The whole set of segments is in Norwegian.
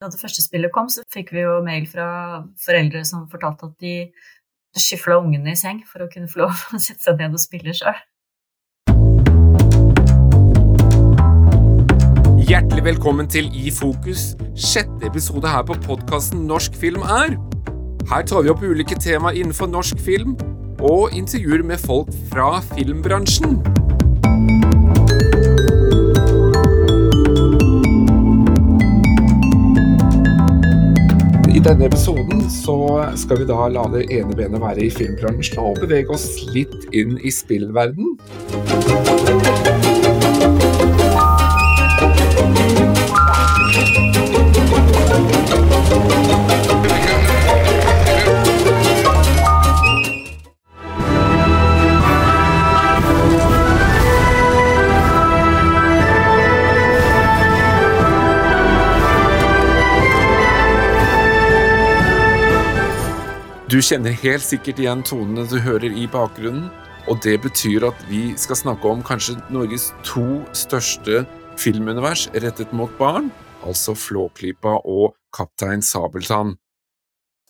Da det første spillet kom, så fikk vi jo mail fra foreldre som fortalte at de skyfla ungene i seng for å kunne få lov å sette seg ned og spille sjøl. Hjertelig velkommen til I fokus, sjette episode her på podkasten Norsk film er. Her tar vi opp ulike tema innenfor norsk film, og intervjuer med folk fra filmbransjen. Denne episoden så skal vi da la det ene benet være i filmbransjen og bevege oss litt inn i spillverden. Du kjenner helt sikkert igjen tonene du hører i bakgrunnen, og det betyr at vi skal snakke om kanskje Norges to største filmunivers rettet mot barn, altså Flåklypa og Kaptein Sabeltann.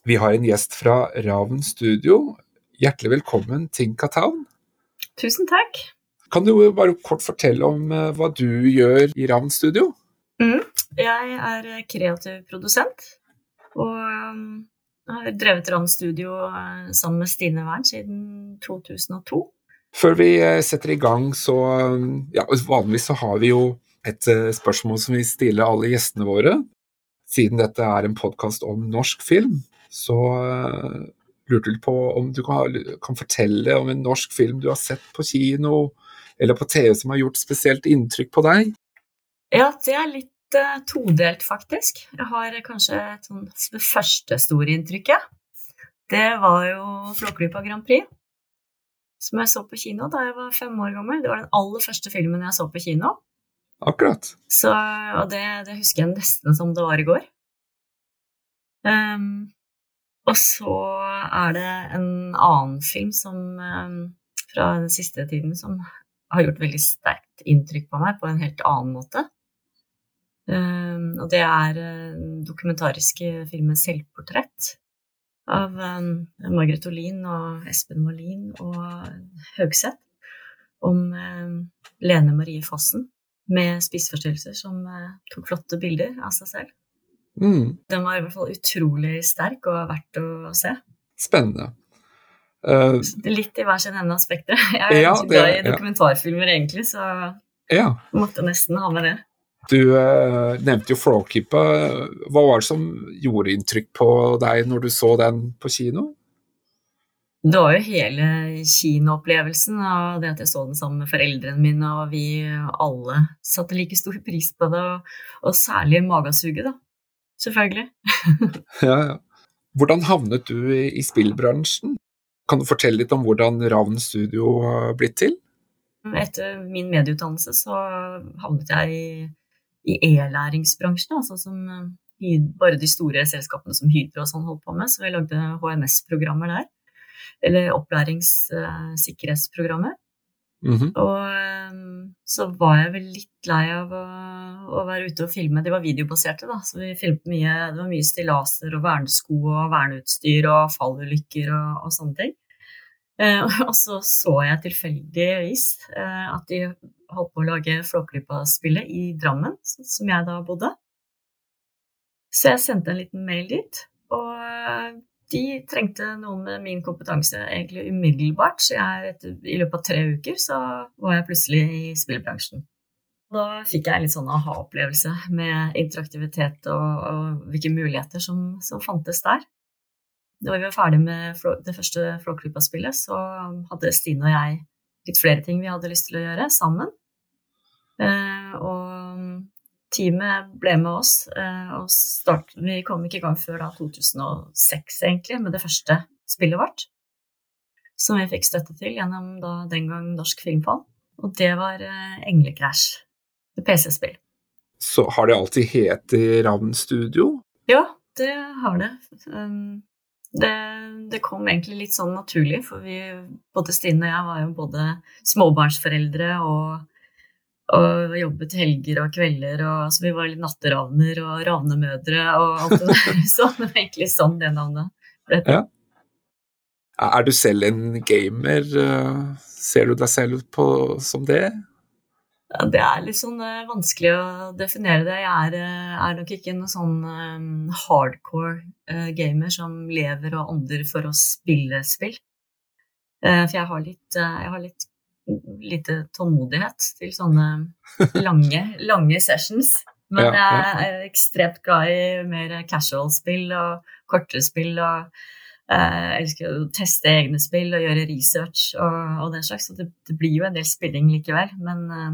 Vi har en gjest fra Ravn Studio. Hjertelig velkommen, Tinka Town. Tusen takk. Kan du bare kort fortelle om eh, hva du gjør i Ravn Studio? Mm. Jeg er kreativ produsent, og um, jeg har drevet Ravn Studio eh, sammen med Stine Wern siden 2002. Før vi eh, setter i gang, så ja, Vanligvis så har vi jo et spørsmål som vi stiller alle gjestene våre. Siden dette er en podkast om norsk film, så lurte vi på om du kan, kan, fortelle om en norsk film du har sett på kino eller på TV som har gjort spesielt inntrykk på deg? Ja, det er litt uh, todelt, faktisk. Jeg har kanskje et sånn det første store inntrykket. Det var jo Flåklypa Grand Prix, som jeg så på kino da jeg var fem år gammel. Det var den aller første filmen jeg så på kino. Akkurat. Så, og det, det, husker jeg nesten som det var i går. Um, og så er det en annen film som, um, fra den siste tiden som har gjort veldig sterkt inntrykk på meg på en helt annen måte. Um, og det er dokumentariske filmen 'Selvportrett' av um, Margaret Olin og Espen Molin og Haugseth Om um, Lene Marie Fossen med spiseforstyrrelser som uh, tok flotte bilder av seg selv. Mm. Den var i hvert fall utrolig sterk og verdt å se. Spennende. Uh, Litt i hver sin ende av spekteret. Jeg er ja, ikke glad i dokumentarfilmer, egentlig, så ja. måtte nesten ha med det. Du eh, nevnte jo Flåklypa. Hva var det som gjorde inntrykk på deg når du så den på kino? Det var jo hele kinoopplevelsen av det at jeg så den sammen med foreldrene mine, og vi alle satte like stor pris på det, og, og særlig magasuget, da. Selvfølgelig. ja, ja. Hvordan havnet du i, i spillbransjen? Kan du fortelle litt om hvordan Ravn Studio har blitt til? Etter min medieutdannelse så havnet jeg i, i e-læringsbransjen, altså som bare de store selskapene som Hydro og sånn holdt på med. Så vi lagde HMS-programmer der. Eller opplæringssikkerhetsprogrammer. Mm -hmm. Og um, så var jeg vel litt lei av å, å, være ute og filme. De var videobaserte, da, så vi filmet mye. Det var mye stillaser og vernesko og verneutstyr og fallulykker og, og sånne ting. Eh, og så så jeg tilfeldigvis eh, at de holdt på å lage Flåklypa-spillet i Drammen, som jeg da bodde. Så jeg sendte en liten mail dit, og eh, de trengte noen med min kompetanse egentlig umiddelbart. Så jeg, i løpet av tre uker så var jeg plutselig i spillbransjen. Da fikk jeg litt sånn aha-opplevelse med interaktivitet og, og hvilke muligheter som, som, fantes der. Da vi var ferdig med det første Flåklypa-spillet, så hadde Stine og jeg litt flere ting vi hadde lyst til å gjøre sammen. Eh, og teamet ble med oss, eh, og start, vi kom ikke i gang før da 2006, egentlig, med det første spillet vårt. Som vi fikk støtte til gjennom da, den gang Norsk Filmfond. Og det var eh, Englekrasj. PC-spill. Så har det alltid het Ravn Studio? Ja, det har det. Um, det. det. kom egentlig litt sånn naturlig, for vi, både Stine og jeg var jo både småbarnsforeldre og og jobbet helger og kvelder, og så vi var litt natteravner og ravnemødre og alt det der. Så det var egentlig sånn det navnet ble til. Ja. Er du selv en gamer? Ser du deg selv på som det? Det er litt sånn uh, vanskelig å definere det. Jeg er, uh, er nok ikke en sånn um, hardcore uh, gamer som lever og ånder for å spille spill. for jeg har litt, jeg har litt lite tålmodighet til sånne lange, lange sessions. Men ja, ja. jeg er ekstremt glad i mer casual-spill og kortere spill. og jeg elsker å teste egne spill og gjøre research og, og den slags. Så det, det, blir jo en del spilling likevel. Men uh,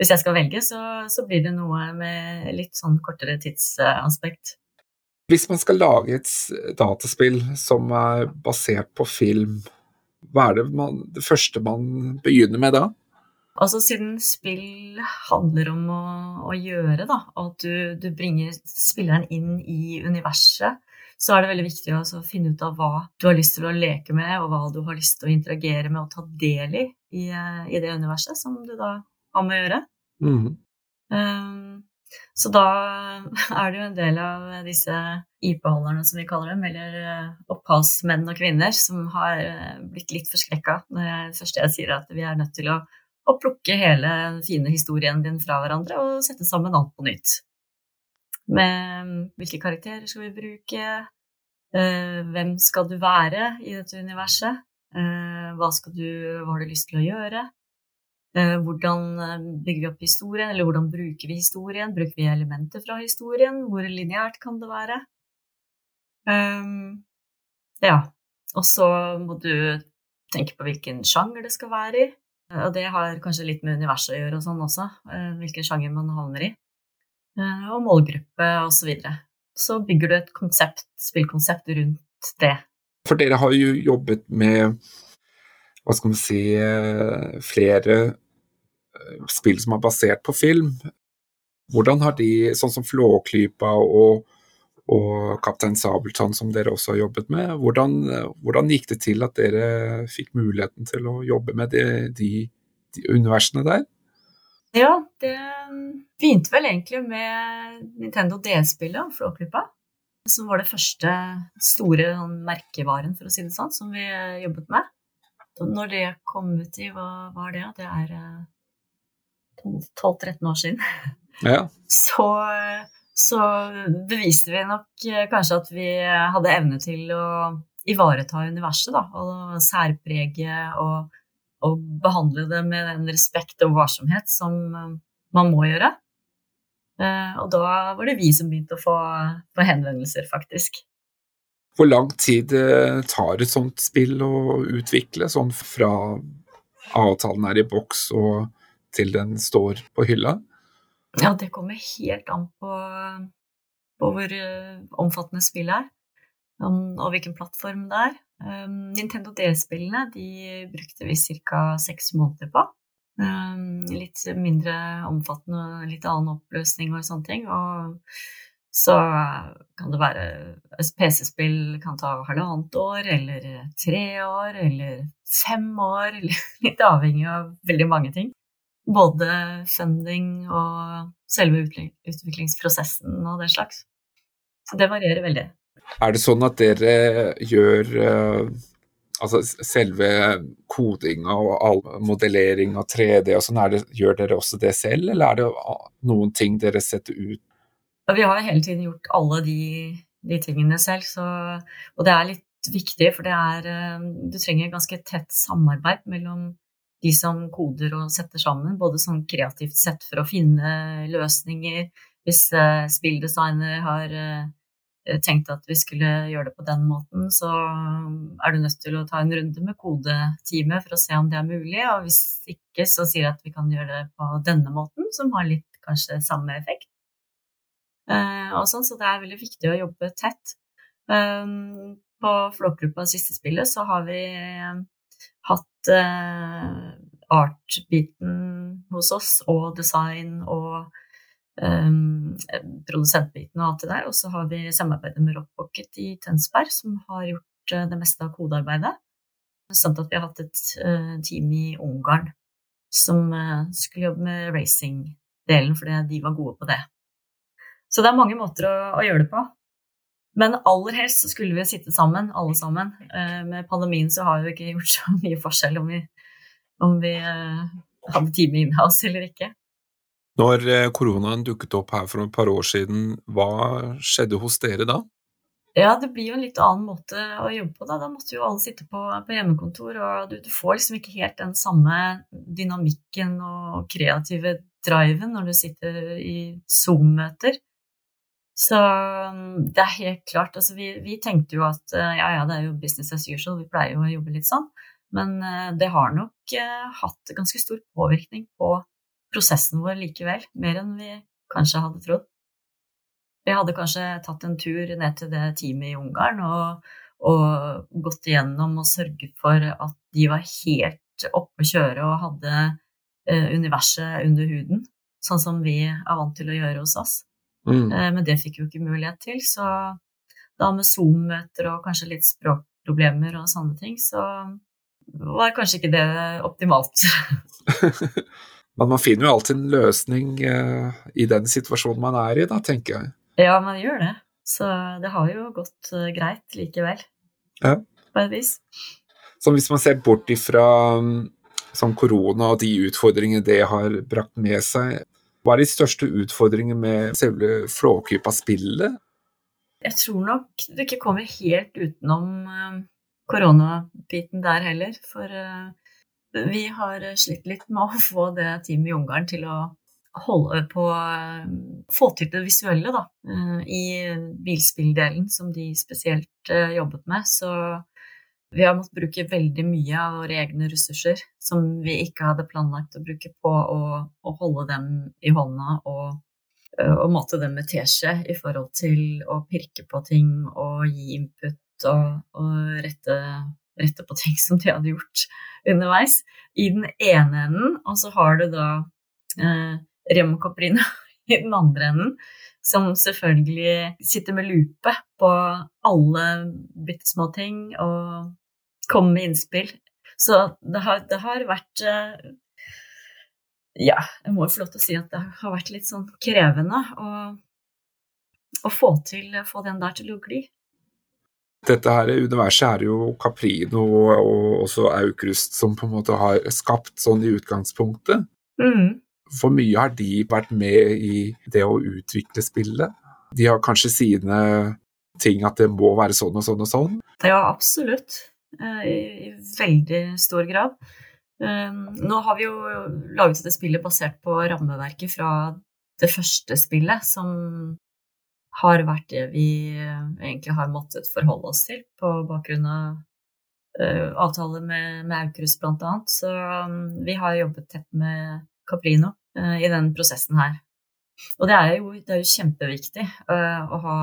hvis jeg skal velge, så, så, blir det noe med litt sånn kortere tidsaspekt. Hvis man skal lage et dataspill som er basert på film, hva er det, man, det første man begynner med da? Altså Siden spill handler om å, å gjøre, da, og at du, du, bringer spilleren inn i universet, så er det veldig viktig å finne ut av hva du har lyst til å leke med, og hva du har lyst til å interagere med og ta del i i, i det universet som du da har må gjøre. Mm. Um, så da er det jo en del av disse IP-holderne, som vi kaller dem, eller eh, opphavsmenn og -kvinner, som har eh, blitt litt forskrekka når jeg, først jeg sier at vi er nødt til å, å plukke hele den fine historien din fra hverandre og sette sammen alt på nytt. Med hvilke karakterer skal vi bruke? Eh, hvem skal du være i dette universet? Hva, du, hva har du lyst til å gjøre? Eh, hvordan eh, bygger vi opp historien, eller hvordan bruker vi historien? Bruker vi elementer fra historien? Hvor lineært kan det være? Um, ja. Og så må du tenke på hvilken sjanger det skal være i. Og det har kanskje litt med universet å gjøre og sånn også, hvilken sjanger man havner i. Og målgruppe og Så, videre. så bygger du et konsept, spillkonsept rundt det. For dere har jo jobbet med hva skal man si, flere spill som er basert på film. Hvordan har de, sånn som Flåklypa og, og Kaptein Sabeltann, som dere også har jobbet med, hvordan, hvordan, gikk det til at dere fikk muligheten til å jobbe med de, de, de universene der? Ja, det begynte vel egentlig med Nintendo DS-spillet, Flåklypa. Som var det første store sånn, merkevaren, for å si det sånn, som vi jobbet med. Når det kom ut i, hva var det? Det er eh, 12-13 år siden, ja. så, så, beviste vi nok eh, kanskje at vi hadde evne til å ivareta universet, da, og særprege og, og, behandle det med den respekt og varsomhet som eh, man må gjøre. Eh, og da var det vi som begynte å få, få henvendelser, faktisk. Hvor lang tid tar et sånt spill å utvikle, sånn fra avtalen er i boks og til den står på hylla? Ja, det kommer helt an på, på hvor uh, omfattende spillet er, og hvilken plattform det er. Um, Nintendo DS-spillene de brukte vi ca. seks måneder på. Um, litt mindre omfattende litt annen oppløsning og sånne ting. Og så kan det være PC-spill kan ta halvannet år, eller tre år, eller fem år, litt avhengig av veldig mange ting både funding og selve utviklingsprosessen og det slags. Så det varierer veldig. Er det sånn at dere gjør uh, altså selve kodinga og all modellering av 3D og sånn, gjør dere også det selv, eller er det noen ting dere setter ut? Vi har hele tiden gjort alle de, de tingene selv, så, og det er litt viktig, for det er eh, Du trenger ganske tett samarbeid mellom de som koder og setter sammen, både sånn kreativt sett for å finne løsninger. Hvis uh, spilldesigner har uh, tenkt at vi skulle gjøre det på den måten, så er du nødt til å ta en runde med kodeteamet for å se om det er mulig. Og hvis ikke, så sier jeg at vi kan gjøre det på denne måten, som har litt kanskje samme effekt. Og sånn, så det er veldig viktig å jobbe tett. Um, på Flåklypa siste spillet så har vi hatt uh, art-biten hos oss, og design og um, produsentbiten og alt det der. Og så har vi samarbeidet med Rockpocket i Tønsberg, som har gjort uh, det meste av kodearbeidet. Samt at vi har hatt et uh, team i Ungarn som uh, skulle jobbe med racing-delen, fordi de var gode på det. Så det er mange måter å, å gjøre det på. Men aller helst så skulle vi sitte sammen, alle sammen. Uh, med pandemien så har vi ikke gjort så mye forskjell om vi, om vi hadde time inhouse eller ikke. Når koronaen dukket opp her for et par år siden, hva skjedde hos dere da? Ja, det blir jo en litt annen måte å jobbe på. Da, da måtte jo alle sitte på, på hjemmekontor, og du, du, får liksom ikke helt den samme dynamikken og kreative driven når du sitter i Zoom-møter. Så mm, det er helt klart Altså, vi, vi, tenkte jo at eh, ja, ja, det er jo business as usual, vi pleier jo å jobbe litt sånn, men eh, det har nok uh, hatt ganske stor påvirkning på prosessen vår likevel, mer enn vi kanskje hadde trodd. Vi hadde kanskje tatt en tur ned til det teamet i Ungarn og, og gått igjennom og sørget for at de var helt oppe å kjøre og hadde uh, universet under huden, sånn som vi er vant til å gjøre hos oss. Mm. Uh, men det fikk vi jo ikke mulighet til, så da med Zoom-møter og kanskje litt språkproblemer og sånne ting, så var kanskje ikke det optimalt. Men man finner jo alltid en løsning uh, i den situasjonen man er i, da, tenker jeg. Ja, man gjør det. Så det har jo gått uh, greit likevel. Ja. På et vis. Så hvis man ser bort ifra um, sånn korona og de utfordringene det har brakt med seg, hva er de største utfordringene med selve Flåklypa-spillet? Jeg tror nok det ikke kommer helt utenom uh, koronabiten der heller. For uh, vi har slitt litt med å få det teamet i Ungarn til å holde på å Få til det visuelle, da. Eh, I bilspilldelen, som de spesielt eh, jobbet med. Så vi har måttet bruke veldig mye av våre egne ressurser som vi ikke hadde planlagt å bruke på å, å holde dem i hånda og, og mate dem med teskje i forhold til å pirke på ting og gi input og, og rette, rette, på ting som de hadde gjort underveis. I den ene enden, og så har du da eh, Remo Caprino i den andre enden, som selvfølgelig sitter med lupe på alle bitte små ting og kommer med innspill. Så det har, det har vært eh, Ja, jeg må jo få lov til å si at det har vært litt sånn krevende å, å få, til, få den der til å gli. Dette her universet er jo Caprino og også Aukrust som på en måte har skapt sånn i utgangspunktet. Mm. For mye har de vært med i det å utvikle spillet. De har kanskje sine ting at det må være sånn og sånn og sånn. Ja, absolutt. Eh, I veldig stor grad. Eh, nå har vi jo laget dette spillet basert på rammeverket fra det første spillet, som har vært det vi egentlig har måttet forholde oss til på bakgrunn av uh, avtale med, med Aukrust, annet. Så um, vi har jobbet tett med Caprino i den prosessen her. Og det er jo, det er jo kjempeviktig å ha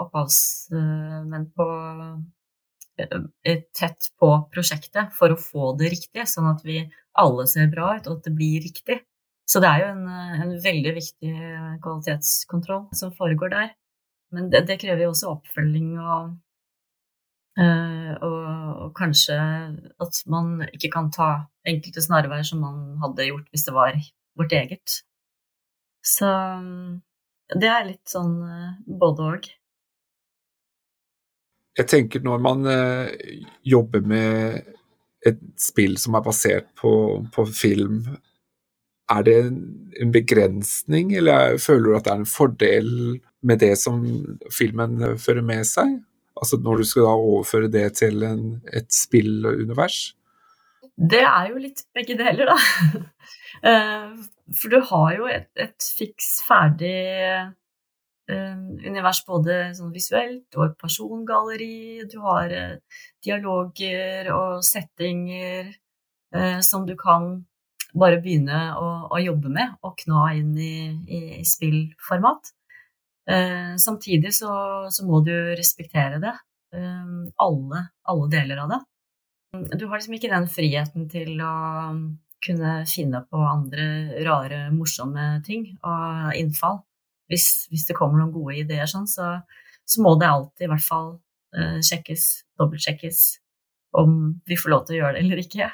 opphavsmenn på tett på prosjektet for å få det riktig, sånn at vi alle ser bra ut, og at det blir riktig. Så det er jo en, en veldig viktig kvalitetskontroll som foregår der. Men det, det krever jo også oppfølging og og, og, kanskje at man ikke kan ta enkelte snarveier som man hadde gjort hvis det var vårt eget. Så det er litt sånn både og. Jeg tenker når man uh, jobber med et spill som er basert på, på film, er det en, en begrensning, eller føler du at det er en fordel med det som filmen fører med seg? Altså når du skal da overføre det til en, et spillunivers? Det er jo litt begge deler, da. Eh, for du har jo et, et fiks ferdig univers både sånn visuelt og persongalleri. Du har uh, dialoger og settinger uh, som du kan bare begynne å, å, jobbe med og kna inn i, i, i spillformat. Eh, samtidig så, så, må du respektere det. Eh, alle, alle, deler av det. Du har liksom ikke den friheten til å kunne finne på andre rare, morsomme ting og innfall. Hvis, hvis det kommer noen gode ideer sånn, så, så må det alltid i hvert fall eh, sjekkes, dobbeltsjekkes, om vi får lov til å gjøre det eller ikke.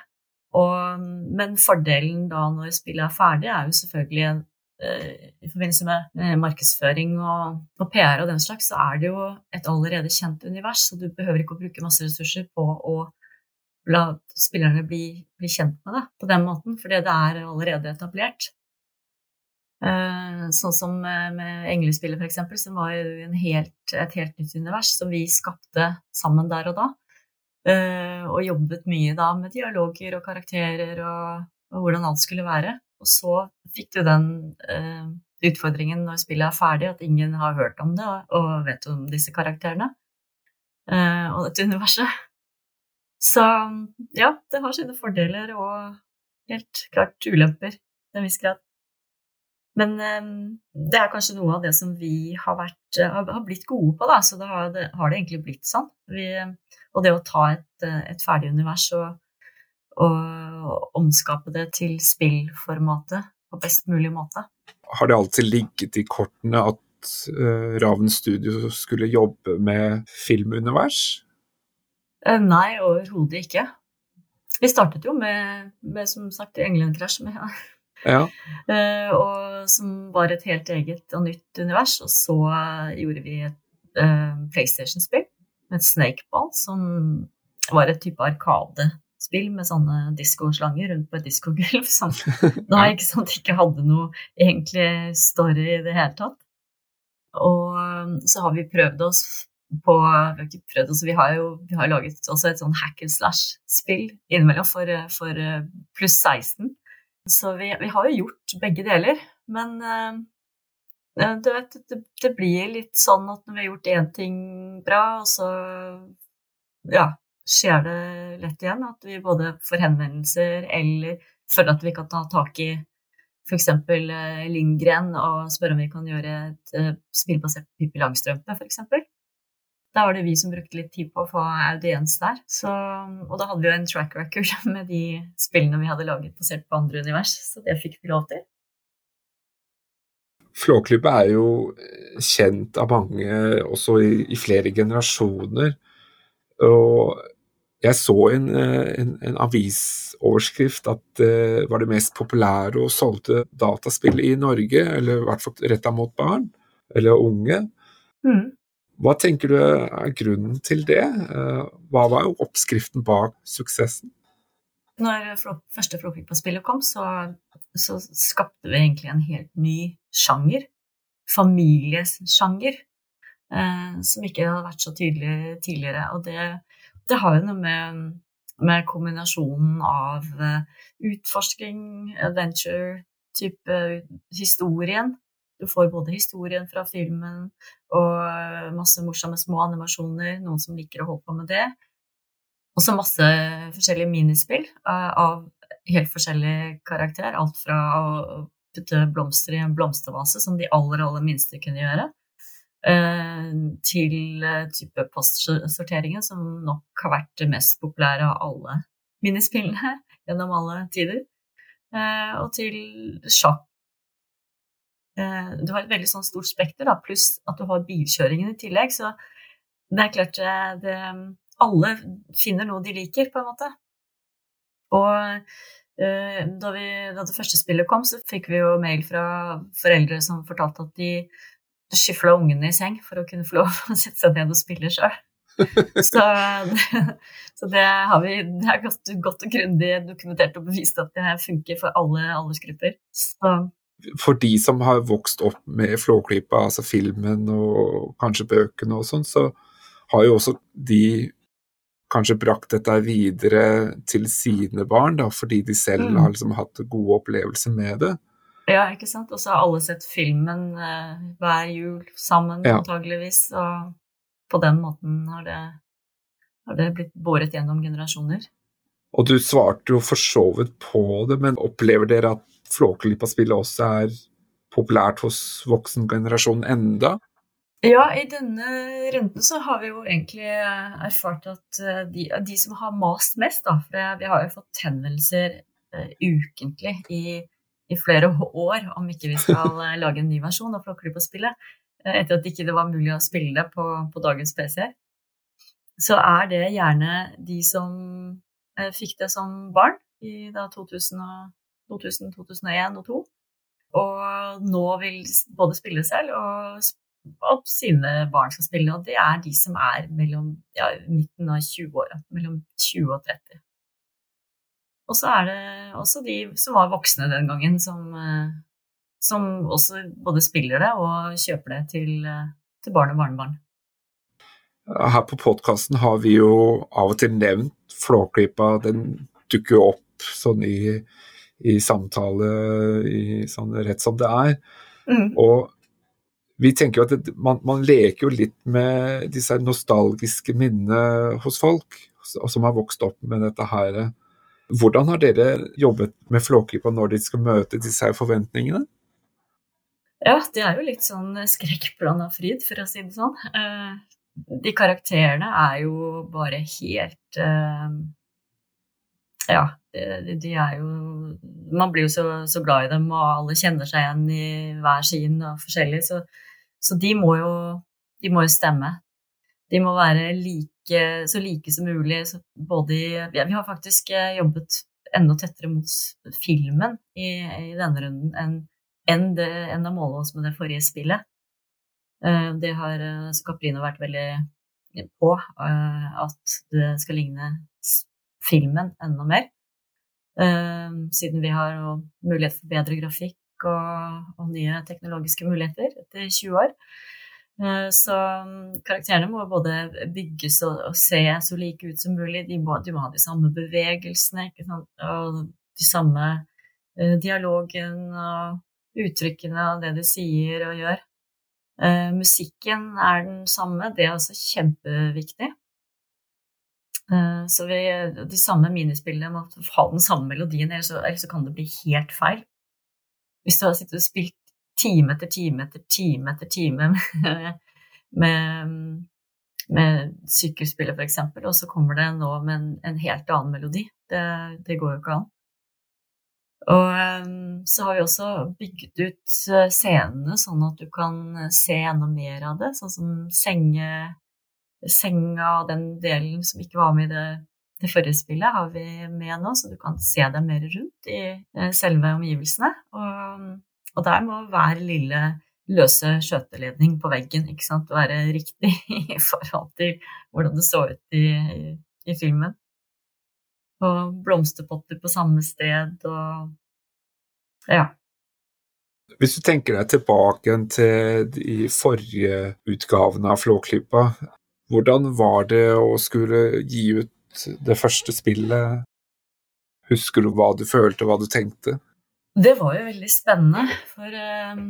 Og, men fordelen da når spillet er ferdig, er jo selvfølgelig eh, i forbindelse med markedsføring og, og, PR og den slags, så er det jo et allerede kjent univers, så du behøver ikke å bruke masse ressurser på å la spillerne bli, bli kjent med det på den måten, fordi det er allerede etablert. Uh, sånn som med, med Englespillet, f.eks., som var helt, et helt nytt univers som vi skapte sammen der og da. Uh, og jobbet mye da med dialoger og karakterer og, og, hvordan alt skulle være. Og så fikk du den uh, utfordringen når spillet er ferdig, at ingen har hørt om det og, vet om disse karakterene og dette universet. Så ja, det har sine fordeler og helt klart ulemper til en viss grad. Men um, det er kanskje noe av det som vi har, vært, uh, har blitt gode på, da. Så da har det, har det egentlig blitt sånn. Vi, og det å ta et, eh, et ferdig univers og, og, omskape det til spillformatet på best mulig måte. Har det alltid ligget i kortene at uh, Raven Studio skulle jobbe med filmunivers? Uh, nei, overhodet ikke. Vi startet jo med, med som sagt, England-krasj. med ja. Uh, og som var et helt eget og nytt univers. Og så gjorde vi et uh, PlayStation-spill med snakeball, som var et type arkadespill med sånne diskoslanger rundt på et diskogulv. Som da ikke, sant, ikke hadde noe egentlig story i det hele tatt. Og um, så har vi prøvd oss på Vi har ikke prøvd oss, vi har jo vi har laget også et sånn hack and slash-spill innimellom for, for pluss 16. Så vi, vi, har jo gjort begge deler. Men uh, du vet, det, det, blir litt sånn at når vi har gjort én ting bra, og så ja, skjer det lett igjen at vi både får henvendelser eller føler at vi kan ta tak i f.eks. Uh, Lindgren og spørre om vi kan gjøre et spill basert på Pippi Langstrømpe, f.eks. Da var det vi som brukte litt tid på å få audiens der. Så, og da hadde vi jo en track record med de spillene vi hadde laget basert på andre univers, så det fikk vi lov til. Flåklypa er jo kjent av mange også i, i flere generasjoner. Og jeg så en, en, en avisoverskrift at det var det mest populære og solgte dataspillet i Norge, eller i hvert fall retta mot barn eller unge. Mm. Hva tenker du er grunnen til det? Eh, hva var jo oppskriften bak suksessen? Når første Flåklypa-spillet kom, så, så, skapte vi egentlig en helt ny sjanger. Familiesjanger. Eh, som ikke hadde vært så tydelig tidligere. Og det, det har jo noe med, med kombinasjonen av uh, utforsking, adventure, type historien, du får både historien fra filmen og masse morsomme små animasjoner, noen som liker å holde på med det. Og så masse forskjellige minispill eh, av helt forskjellig karakter. Alt fra å putte blomster i en blomstervase, som de aller, aller minste kunne gjøre, eh, til eh, type postsorteringen, som nok har vært det mest populære av alle minispillene gjennom alle tider. Og til sjakk Eh, du har et veldig sånn stort spekter, pluss at du har bilkjøringen i tillegg. Så det er klart eh, det, Alle finner noe de liker, på en måte. Og eh, da, vi, da, det første spillet kom, så fikk vi jo mail fra foreldre som fortalte at de skyfla ungene i seng for å kunne få lov å sette seg ned og spille sjøl. så, så, det har vi det er godt, godt og grundig dokumentert og bevist at det funker for alle aldersgrupper. Så for de som har vokst opp med Flåklypa, altså filmen og kanskje bøkene og sånn, så har jo også de kanskje brakt dette videre til sine barn, da, fordi de selv mm. har liksom hatt gode opplevelser med det. Ja, ikke sant. Og så har alle sett filmen eh, hver jul sammen, ja. antageligvis. Og på den måten har det, har det blitt båret gjennom generasjoner. Og du svarte jo for så vidt på det, men opplever dere at Flåklypa-spillet også er populært hos voksengenerasjonen enda? Ja, i denne runden så har vi jo egentlig erfart at eh, de, de som har mast mest, da, for vi har jo fått henvendelser uh, ukentlig i, i, flere år om ikke vi skal uh, lage en ny versjon av Flåklypa-spillet, uh, etter at ikke det var mulig å spille det på, på dagens PC-er, så er det gjerne de som fikk det som barn, i 2000, 2000, 2001 og 2002. Og nå vil både spille selv og at sine barn skal spille. Og det er de som er mellom ja, midten av 20-åra. Mellom 20 og 30. Og så er det også de som var voksne den gangen, som, eh, som også både spiller det og kjøper det til, eh, til barn og barnebarn. Her på podkasten har vi jo av og til nevnt Flåklypa. Den dukker jo opp sånn i, i samtale i, sånn rett som det er. Mm. Og vi tenker jo at det, man, man, leker jo litt med disse nostalgiske minnene hos folk som har vokst opp med dette her. Hvordan har dere jobbet med Flåklypa når de skal møte disse forventningene? Ja, det er jo litt sånn skrekkblanda fryd, for å si det sånn. Eh, de karakterene er jo bare helt eh, Ja, de, er jo Man blir jo så, så, glad i dem, og alle kjenner seg igjen i hver sin og forskjellig. Så så de må jo, de må jo stemme. De må være like, så like som mulig. både i, ja, vi har faktisk eh, jobbet enda tettere mot filmen i, i denne runden enn en enn å måle oss med det forrige spillet. Uh, det har så Caprino vært veldig på, at det skal ligne filmen enda mer. Siden vi har mulighet for bedre grafikk og, og, nye teknologiske muligheter etter 20 år. Eh, så mm, karakterene må både bygges og, og, se så like ut som mulig. De må, de må ha de samme bevegelsene og de samme uh, dialogen og uttrykkene av det de sier og gjør. Uh, musikken er den samme, det er også kjempeviktig. Uh, så vi, de samme minispillene må ha den samme melodien, ellers så, ellers så kan det bli helt feil. Hvis du har sittet og spilt time etter time etter time etter time med, med, med sykkelspillet, f.eks., og så kommer det nå med en, en helt annen melodi. Det, det, går jo ikke an. Og um, så har vi også bygget ut eh, scenene sånn at du kan se enda mer av det, sånn som senge, senga og den delen som ikke var med i det det forrige spillet har vi med nå, så du kan se deg mer rundt i eh, selve omgivelsene. Og, og der må hver lille løse skjøteledning på veggen ikke sant, være riktig i forhold til hvordan det så ut i, i, i filmen. Og blomsterpotter på samme sted og ja. Hvis du tenker deg tilbake til de forrige utgavene av Flåklypa, hvordan var det å skulle gi ut det første spillet? Husker du hva du følte, hva du tenkte? Det var jo veldig spennende, for eh,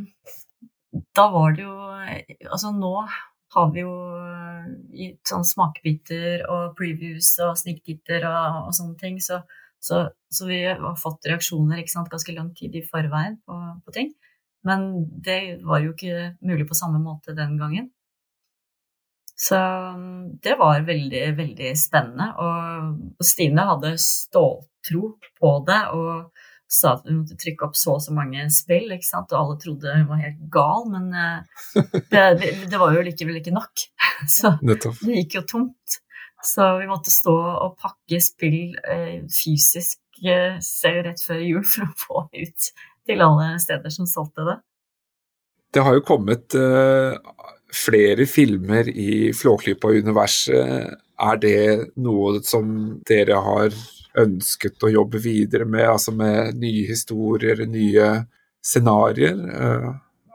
da var det jo Altså nå har vi jo gitt sånn smakebiter og previews og sniktitter og, og sånne ting, så, så, så, vi har fått reaksjoner sant, ganske lang tid i forveien på, på ting. Men det var jo ikke mulig på samme måte den gangen. Så um, det var veldig, veldig spennende. Og Stine hadde ståltro på det og sa at vi måtte trykke opp så og så mange spill, ikke sant? og alle trodde hun var helt gal, men eh, det, det var jo likevel ikke nok. Så det gikk jo tomt. Så vi måtte stå og pakke spill eh, fysisk eh, rett før jul for å få ut til alle steder som solgte det. Det har jo kommet flere filmer i Flåklypa-universet. Er det noe som dere har ønsket å jobbe videre med, altså med nye historier, nye scenarioer? Eh,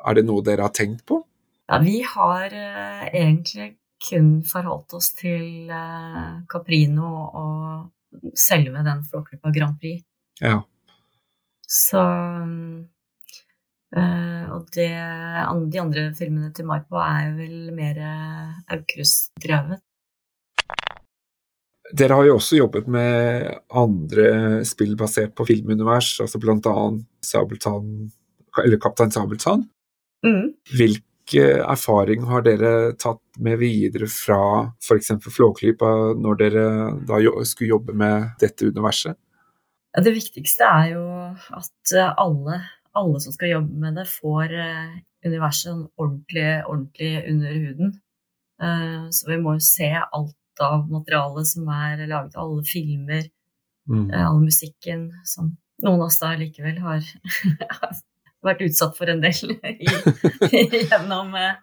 er det noe dere har tenkt på? Ja, vi har uh, egentlig kun forholdt oss til uh, Caprino og selve den Flåklypa Grand Prix. Ja. Så Uh, og det, de andre filmene til Maipo er vel mer Aukrust-drevet. Dere har jo også jobbet med andre spill basert på filmunivers, altså annet Sabeltann, eller Kaptein Sabeltann. Mm. Hvilke erfaring har dere tatt med videre fra f.eks. Flåklypa når dere da skulle jobbe med dette universet? Det viktigste er jo at alle alle som skal jobbe med det, får uh, universet ordentlig, ordentlig under huden. Uh, så vi må jo se alt av materiale som er laget, alle filmer, Mm. Eh, all musikken som noen av oss da likevel har vært utsatt for en del gjennom eh,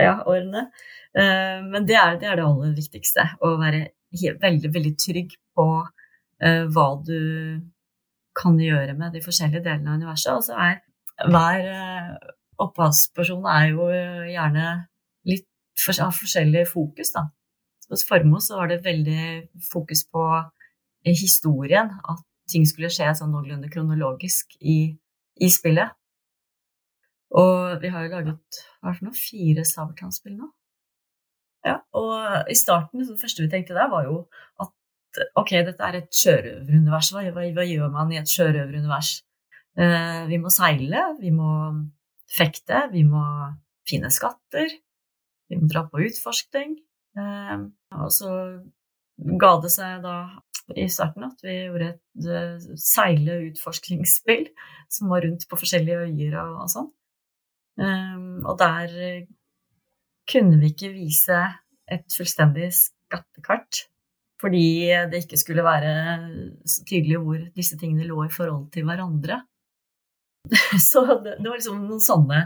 ja, årene. Eh, men det er, det er, det aller viktigste. Å være veldig, veldig trygg på hva du kan gjøre med de forskjellige delene av universet. Altså er hver uh, opphavsperson er jo gjerne litt for, har forskjellig fokus, da. Hos Formoe var det veldig fokus på historien, at ting skulle skje sånn noenlunde kronologisk i, i, spillet. Og vi har jo laget hva er det noe, fire Sabeltann-spill nå. Ja, og i starten, det første vi tenkte der, var jo at ok, dette er et sjørøverunivers. Hva, hva, hva, gjør man i et sjørøverunivers? Uh, vi må seile, vi må fekte, vi må finne skatter, vi må dra på utforskning. Uh, og så ga det seg da i starten at vi gjorde et uh, seile-utforskningsspill som var rundt på forskjellige øyer og, og sånn. Um, og der kunne vi ikke vise et fullstendig skattekart fordi det ikke skulle være så tydelig hvor disse tingene lå i forhold til hverandre. Så det, det var liksom noen sånne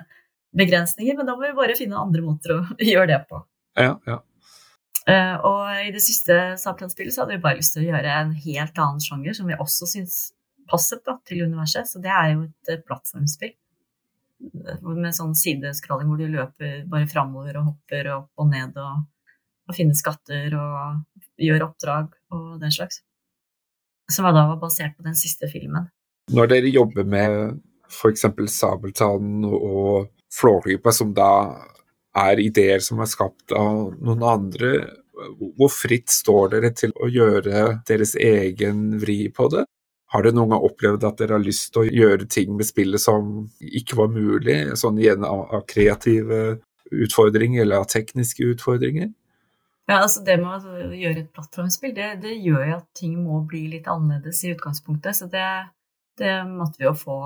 begrensninger, men da må vi bare finne andre måter å gjøre det på. Ja, ja. Uh, og i det siste Saplan-spillet så hadde vi bare lyst til å gjøre en helt annen sjanger, som vi også syns passet da, til universet. Så det er jo et uh, plattformspill med sånn sideskralling hvor du løper bare framover og hopper opp og ned og, og finne skatter og gjøre oppdrag og den slags. Som da var basert på den siste filmen. Når dere jobber med f.eks. Sabeltann og Flåklypa, som da er ideer som er skapt av noen andre. Hvor fritt står dere til å gjøre deres egen vri på det? Har dere noen gang opplevd at dere har lyst til å gjøre ting med spillet som ikke var mulig, sånn igjen av, av kreative utfordringer eller av tekniske utfordringer? Ja, altså Det med å gjøre et plattformspill, det, det gjør at ting må bli litt annerledes i utgangspunktet. Så det, det måtte vi jo få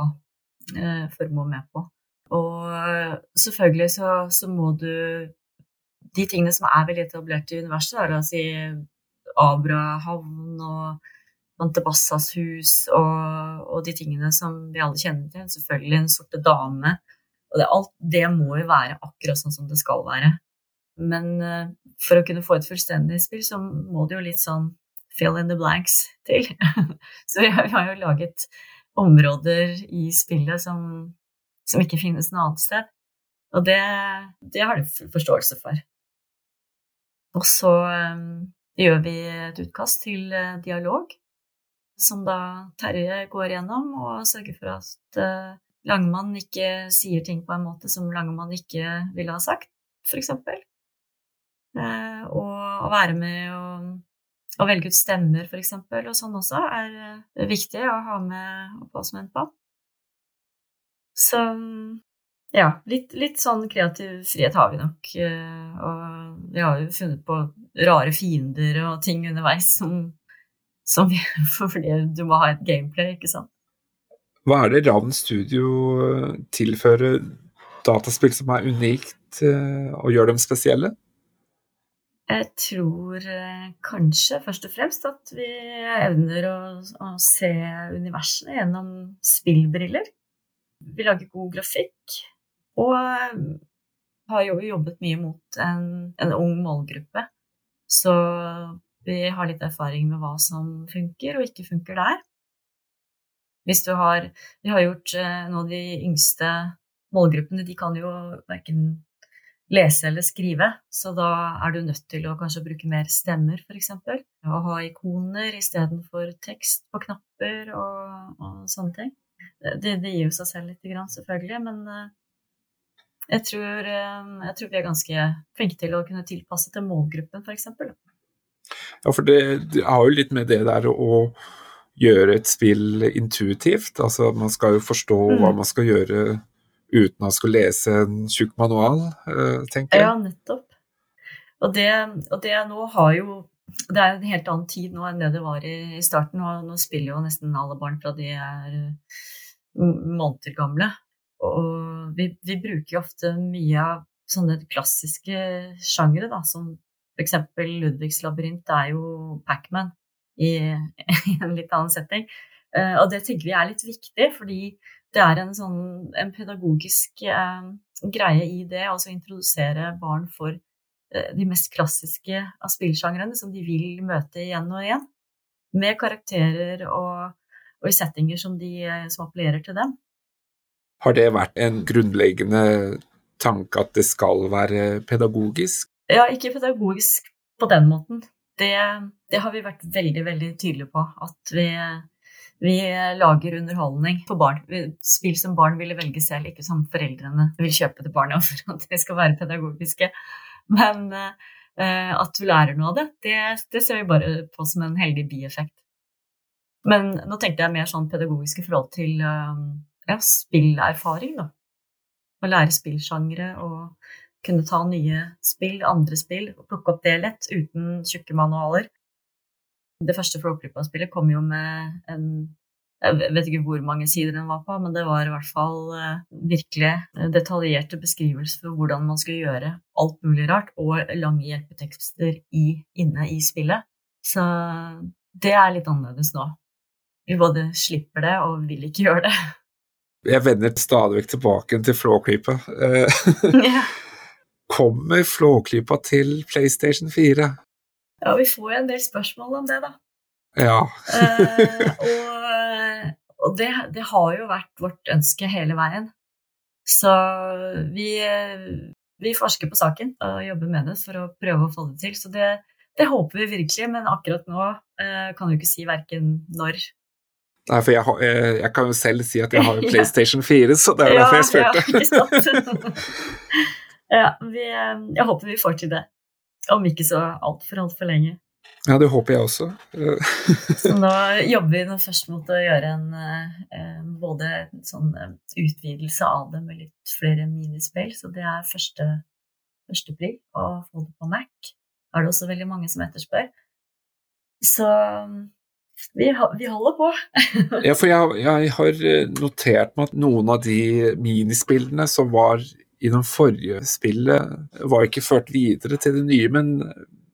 eh, Formoe med på. Og selvfølgelig så, så, må du De tingene som er veldig etablert i universet, er oss si Abrahavn og Montebassas hus og, og, de tingene som vi alle kjenner til, selvfølgelig Den sorte dame og det, Alt det må jo være akkurat sånn som det skal være. Men uh, for å kunne få et fullstendig spill, så må det jo litt sånn fill in the blanks til. så vi har, jo laget områder i spillet som som ikke finnes noe annet sted. Og det, det har de full forståelse for. Og så um, gjør vi et utkast til uh, dialog, som da Terje går gjennom og sørger for at Langemann ikke sier ting på en måte som Langemann ikke ville ha sagt, f.eks. Uh, og å være med og, og velge ut stemmer, f.eks., og sånn også, er uh, viktig å ha med opphavsmenn på. Så ja, litt, litt, sånn kreativ frihet har vi nok. Eh, og vi har jo funnet på rare fiender og ting underveis som, som vi, fordi du må ha et gameplay, ikke sant. Hva er det Ravn Studio eh, tilfører dataspill som er unikt eh, og gjør dem spesielle? Jeg tror kanskje først og fremst at vi evner å, å se universene gjennom spillbriller. Vi lager god grafikk. Og eh, har jo jobbet mye mot en, en ung målgruppe. Så vi har litt erfaring med hva som funker og ikke funker der. Hvis du har Vi har gjort eh, noen av de yngste målgruppene, de kan jo verken lese eller skrive, så da er du nødt til å kanskje bruke mer stemmer, f.eks. Å ha ikoner istedenfor tekst på knapper og, og sånne ting. Det, det, gir jo seg selv litt, selvfølgelig, men eh, jeg tror, eh, jeg tror, vi er ganske flinke til å kunne tilpasse til målgruppen, f.eks. Ja, for det, det har jo litt med det der å gjøre et spill intuitivt. Altså man skal jo forstå mm. hva man skal gjøre uten å skulle lese en tjukk manual, eh, tenker jeg. Ja, nettopp. Og det, og det nå har jo Det er jo en helt annen tid nå enn det det var i, i starten. Og nå spiller jo nesten alle barn fra de er måneder gamle. Og vi, vi bruker jo ofte mye av sånne klassiske sjangere, da, som f.eks. Ludvigs labyrint er jo Pacman. i, i en litt annen setting. Uh, og det tenker vi er litt viktig, fordi det er en sånn en pedagogisk eh, greie i det, altså introdusere barn for eh, de mest klassiske av spillsjangrene som de vil møte igjen og igjen. Med karakterer og, og i settinger som, de, som appellerer til dem. Har det vært en grunnleggende tanke at det skal være pedagogisk? Ja, ikke pedagogisk på den måten. Det, det har vi vært veldig, veldig tydelige på. At vi, vi lager underholdning for barn. Spill som barn ville velge selv, ikke som foreldrene vil kjøpe til barna for at de skal være pedagogiske. Men uh, at du lærer noe av det, det, det ser vi bare på som en heldig bieffekt. Men nå tenkte jeg mer sånn pedagogisk i forhold til uh, ja, spillerfaring, da. Å lære spillsjangre og kunne ta nye spill, andre spill, og plukke opp det lett uten tjukke manualer. Det første Flåklypa-spillet kom jo med en jeg vet ikke hvor mange sider den var på, men det var i hvert fall uh, virkelig detaljerte beskrivelser for hvordan man skulle gjøre alt mulig rart, og lange hjelpetekster i, inne i spillet. Så det er litt annerledes nå. Vi både slipper det og vil ikke gjøre det. Jeg vender stadig vekk tilbake til Flåklypa. Kommer Flåklypa til PlayStation 4? Ja, vi får jo en del spørsmål om det, da. Ja. eh, og, og det, det, har jo vært vårt ønske hele veien. Så vi, vi, forsker på saken og jobber med det for å prøve å få det til. Så det, det håper vi virkelig, men akkurat nå eh, kan vi ikke si verken når Nei, for jeg, jeg, jeg, kan jo selv si at jeg har PlayStation 4, så det er derfor jeg spurte. Ja, ja, vi, jeg håper vi får til det. Om ikke så altfor, altfor lenge. Ja, det håper jeg også. så nå jobber vi nå først mot å gjøre en eh, både en sånn eh, utvidelse av det med litt flere minispill, så det er første, første pri å få det på Mac. Da er det også veldig mange som etterspør. Så vi, vi holder på. ja, for jeg, jeg, har eh, notert meg at noen av de minispillene som var i den forrige spillet, var ikke ført videre til det nye, men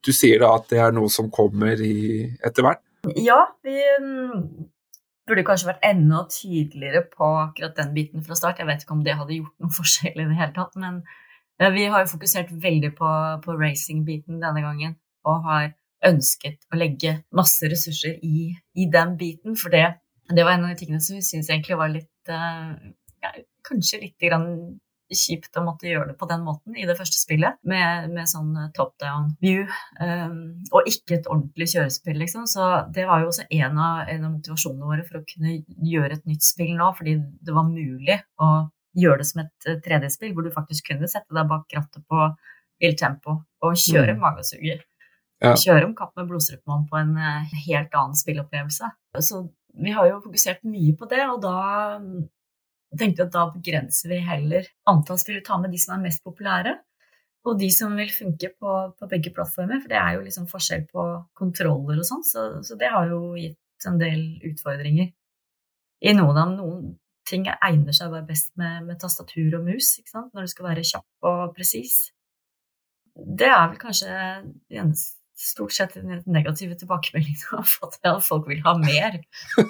du sier da at det er noe som kommer etter hvert? Ja, vi mm, burde kanskje vært enda tydeligere på akkurat den biten fra start. Jeg vet ikke om det hadde gjort noen forskjell i det hele tatt, men eh, vi har jo fokusert veldig på, på racing-biten denne gangen, og har ønsket å legge masse ressurser i, i den biten. For det, det, var en av de tingene som vi syntes egentlig var litt uh, ja, Kanskje litt grann kjipt å måtte gjøre det på den måten i det første spillet, med, med sånn eh, top down view, um, og ikke et ordentlig kjørespill, liksom. Så det var jo også en av, en av motivasjonene våre for å kunne gjøre et nytt spill nå, fordi det var mulig å gjøre det som et 3D-spill, hvor du faktisk kunne sette deg bak rattet på vilt Tempo og kjøre mm. magesuger. Ja. Kjøre om kapp med blodstrupmann på en eh, helt annen spillopplevelse. Så vi har jo fokusert mye på det, og da mm, tenkte jeg at da begrenser vi heller antall spillere, ta med de som er mest populære, og de som vil funke på, på begge plattformer. For det er jo liksom forskjell på kontroller og sånn, så, så, det har jo gitt en del utfordringer. I noen av noen ting egner seg bare best med, med tastatur og mus, når du skal være kjapp og presis. Det er vel kanskje eneste stort sett negative tilbakemeldinger har fått at folk vil ha mer.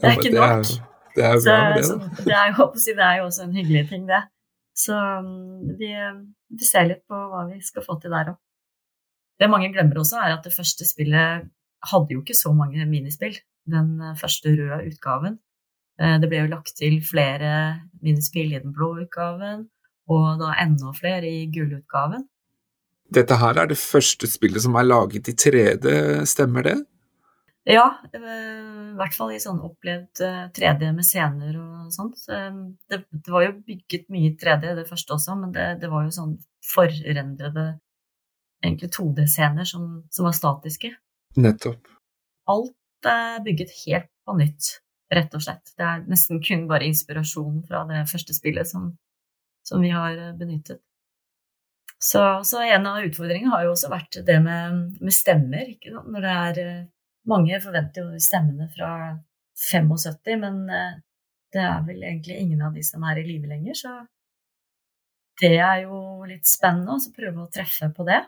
det er ikke nok. Det er, bra, det, så, det, er jo, det er jo også en hyggelig ting, det. Så mm, vi, vi ser litt på hva vi skal få til der òg. Det mange glemmer også, er at det første spillet hadde jo ikke så mange minispill. Den eh, første røde utgaven. Eh, det ble jo lagt til flere minispill i den blå utgaven, og da enda flere i gullutgaven. Dette her er det første spillet som er laget i 3D, stemmer det? Ja, i hvert fall i sånn opplevd 3D eh, med scener og sånt. Det, det var jo bygget mye 3D det første også, men det, det var jo sånn forrendrede egentlig 2D-scener som, som, var statiske. Nettopp. Alt er bygget helt på nytt, rett og slett. Det er nesten kun bare inspirasjon fra det første spillet som, som vi har eh, benyttet. Så, så, en av utfordringene har jo også vært det med, med stemmer. Når det er eh, Mange forventer jo stemmene fra 75, men eh, det er vel egentlig ingen av de som er i live lenger, så det er jo litt spennende å prøve å treffe på det.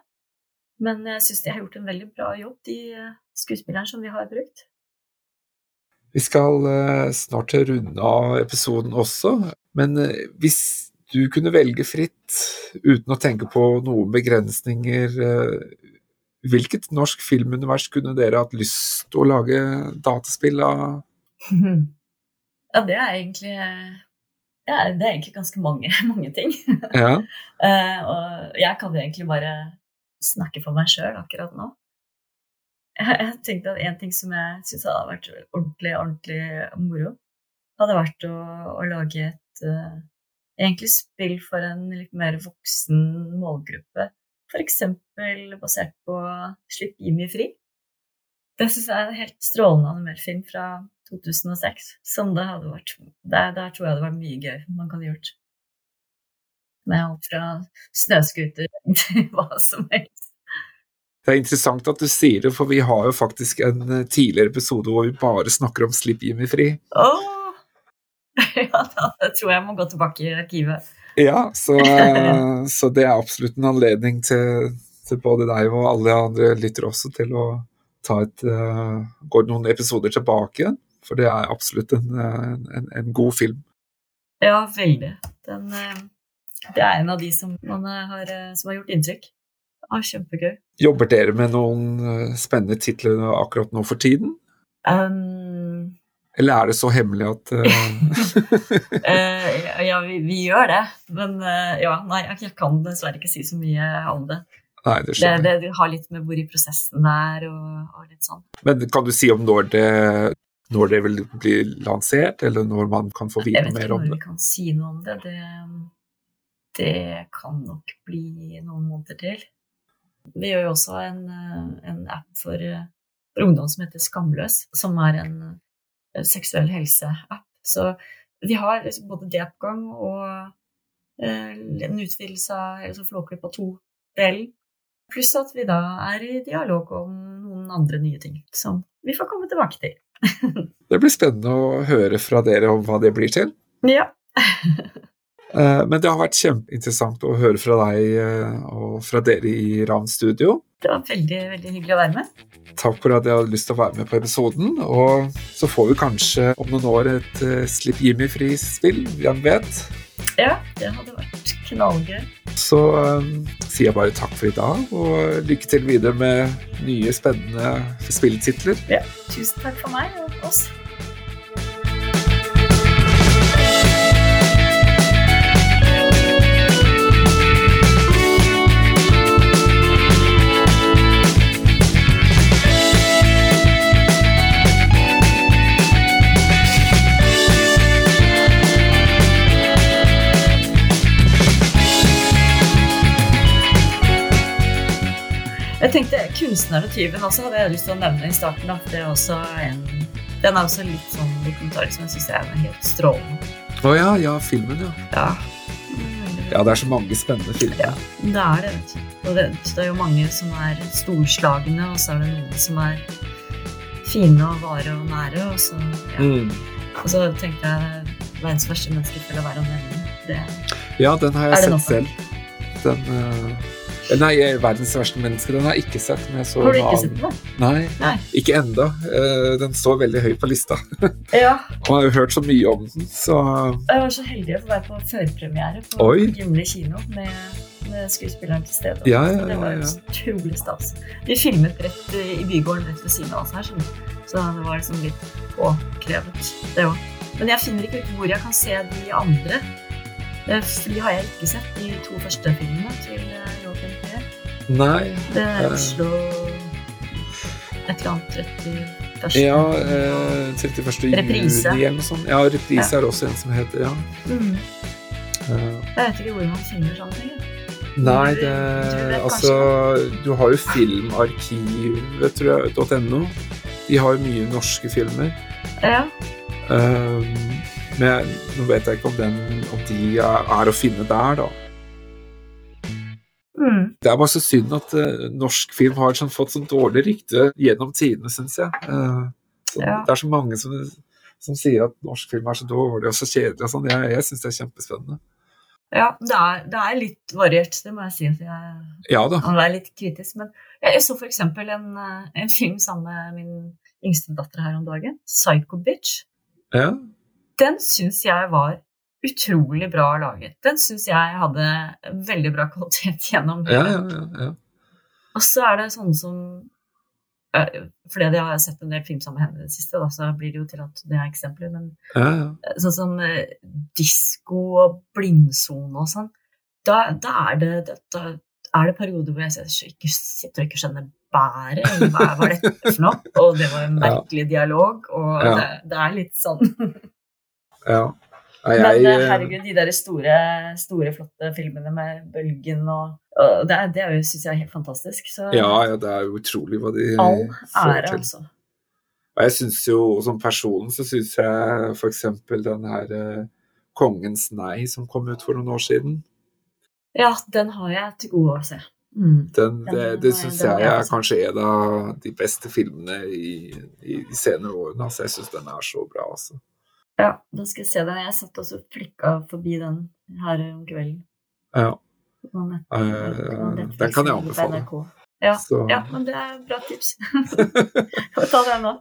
Men jeg syns de har gjort en veldig bra jobb, de eh, skuespillerne som vi har brukt. Vi skal uh, snart runde av episoden også, men hvis du kunne velge fritt uten å tenke på noen begrensninger, hvilket norsk filmunivers kunne dere hatt lyst til å lage dataspill av? Ja, det er egentlig ja, det er egentlig ganske mange, mange ting. Ja. og jeg kan jo egentlig bare snakke for meg sjøl akkurat nå. Jeg, jeg tenkte at en ting som jeg syns hadde vært ordentlig, ordentlig moro, hadde vært å, å lage et uh, egentlig spill for en litt mer voksen målgruppe. F.eks. basert på Slipp Jimmy fri. Det syns jeg er en helt strålende animert film fra 2006. Som det hadde vært Der, der tror jeg det var mye gøy man kan gjort. Med alt fra snøscooter til hva som helst. Det er interessant at du sier det, for vi har jo faktisk en tidligere episode hvor vi bare snakker om Slipp Jimmy fri. Oh. Ja, da tror jeg må gå tilbake i arkivet. Ja, så, eh, så det er absolutt en anledning til, til, både deg og alle andre lyttere også til å ta et uh, Gå noen episoder tilbake, for det er absolutt en, en, en god film. Ja, veldig. Den, det er en av de som, har, som har gjort inntrykk. Ja, kjempegøy. Jobber dere med noen eh, spennende titler akkurat nå for tiden? Um, Eller er det så hemmelig at uh... Ja, vi, vi, gjør det. Men uh, ja, nei, jeg kan dessverre ikke si så mye om det. Nei, det, det, det, det, har litt med hvor i prosessen det er og, og, litt sånn. Men kan du si om når det, når det vil bli lansert, eller når man kan få vite mer om det? Jeg vet ikke når vi kan si noe om det. det. Kan nok bli noen måneder til. Vi gjør jo også en, eh, en app for, eh, for, ungdom som heter Skamløs, som er en eh, seksuell helse-app. Så vi har liksom både det på gang og eh, en utvidelse av altså Flåklypa 2-delen. Pluss at vi da er i dialog om noen andre nye ting som vi får komme tilbake til. det blir spennende å høre fra dere om hva det blir til. Ja. Eh, men det har vært kjempeinteressant å høre fra deg eh, og fra dere i Ravn Studio. Det var veldig, veldig hyggelig å være med. Takk for at jeg hadde lyst til å være med på episoden. Og så får vi kanskje om noen år et uh, Slipp Jimmy-fri-spill. Hvem vet? Ja, det hadde vært knallgøy. Så um, sier jeg bare takk for i dag, og lykke til videre med nye, spennende spilltitler. Ja, tusen takk for meg og oss. Jeg tenkte Kunstner og tyven også hadde jeg lyst til å nevne i starten. Da. Det er også en, den er også litt sånn dokumentarisk som jeg syns er helt strålende. Å oh, ja, ja, filmen, ja. ja. Ja, det er så mange spennende filmer. Ja, det er det. vet du. Og det, det er jo mange som er storslagne, og så er det noen som er fine og vare og nære. Og så, ja. mm. og så tenkte jeg verdens verste menneske til å være å nevne. Det, ja, den har jeg sett selv. Den uh Nei, 'Verdens verste menneske' den har jeg ikke sett. Men jeg så har du ikke sett den? Nei, Nei. ikke enda. Eh, den står veldig høyt på lista. Ja. Man har jo hørt så mye om den, så Jeg var så heldig å få være på førpremiere på Gimle kino med, med, skuespilleren til stede. Ja, ja, det var utrolig stas. De filmet rett i bygården rett ved siden av oss her, så det var liksom litt påkrevet, det òg. Men jeg finner ikke ut hvor jeg kan se de andre. Eh, de har jeg ikke sett, de to første filmene til Nei. Det er eh. Oslo et eller annet 31. Ja, eh, 31. Reprise. juni eller noe sånt. Ja, reprise ja. er også en som heter, ja. Mm. Uh, jeg vet ikke hvor man finner sånne ting. Nei, det, altså Du har jo filmarkivet, tror jeg, .no. De har jo mye norske filmer. Ja. Um, men nå vet jeg ikke om, den, om de er å finne der, da. Mm. Det er bare så synd at uh, norsk film har sånn, fått sånn dårlig rykte gjennom tidene, syns jeg. Uh, så, ja. Det er så mange som, som, sier at norsk film er så dårlig og så kjedelig og sånn. Jeg, jeg syns det er kjempespennende. Ja, det er, det er, litt variert, det må jeg si. For Jeg ja, kan være litt kritisk. Men jeg, jeg så eksempel en, eh, en, film sammen med min yngste datter her om dagen. 'Psycho Bitch'. Ja. Den syns jeg var utrolig bra laget. Den syns jeg hadde veldig bra kvalitet gjennom ja, ja, ja, ja. Og så er det sånn som eh, Fordi jeg har sett en del film sammen med henne i det siste, da, så blir det jo til at det er eksempler. Men ja, ja. sånn som eh, disko og blindsone og sånn, da, da, er det, da, er det perioder hvor jeg sitter og ikke skjønner bæret. Hva, var dette for noe? Og det var en merkelig dialog, og det, det er litt sånn Ja. Jeg, jeg, Men eh, herregud, de der store, store, flotte filmene med bølgen og, og Det, det syns jeg er helt fantastisk. Så, ja, ja, det er jo utrolig hva de all ære, altså. Og jeg syns jo, som person, så syns jeg f.eks. den her eh, 'Kongens nei' som kom ut for noen år siden. Ja, den har jeg til gode å se. Mm. Den, det det syns jeg er kanskje en av de beste filmene i, i de senere årene. Altså, jeg syns den er så bra, altså. Ja, da skal jeg se den. Jeg satt også flikka forbi den her om kvelden. Ja. Uh, den kan jeg anbefale. Ja, ja, men det er bra tips. Få ta den nå.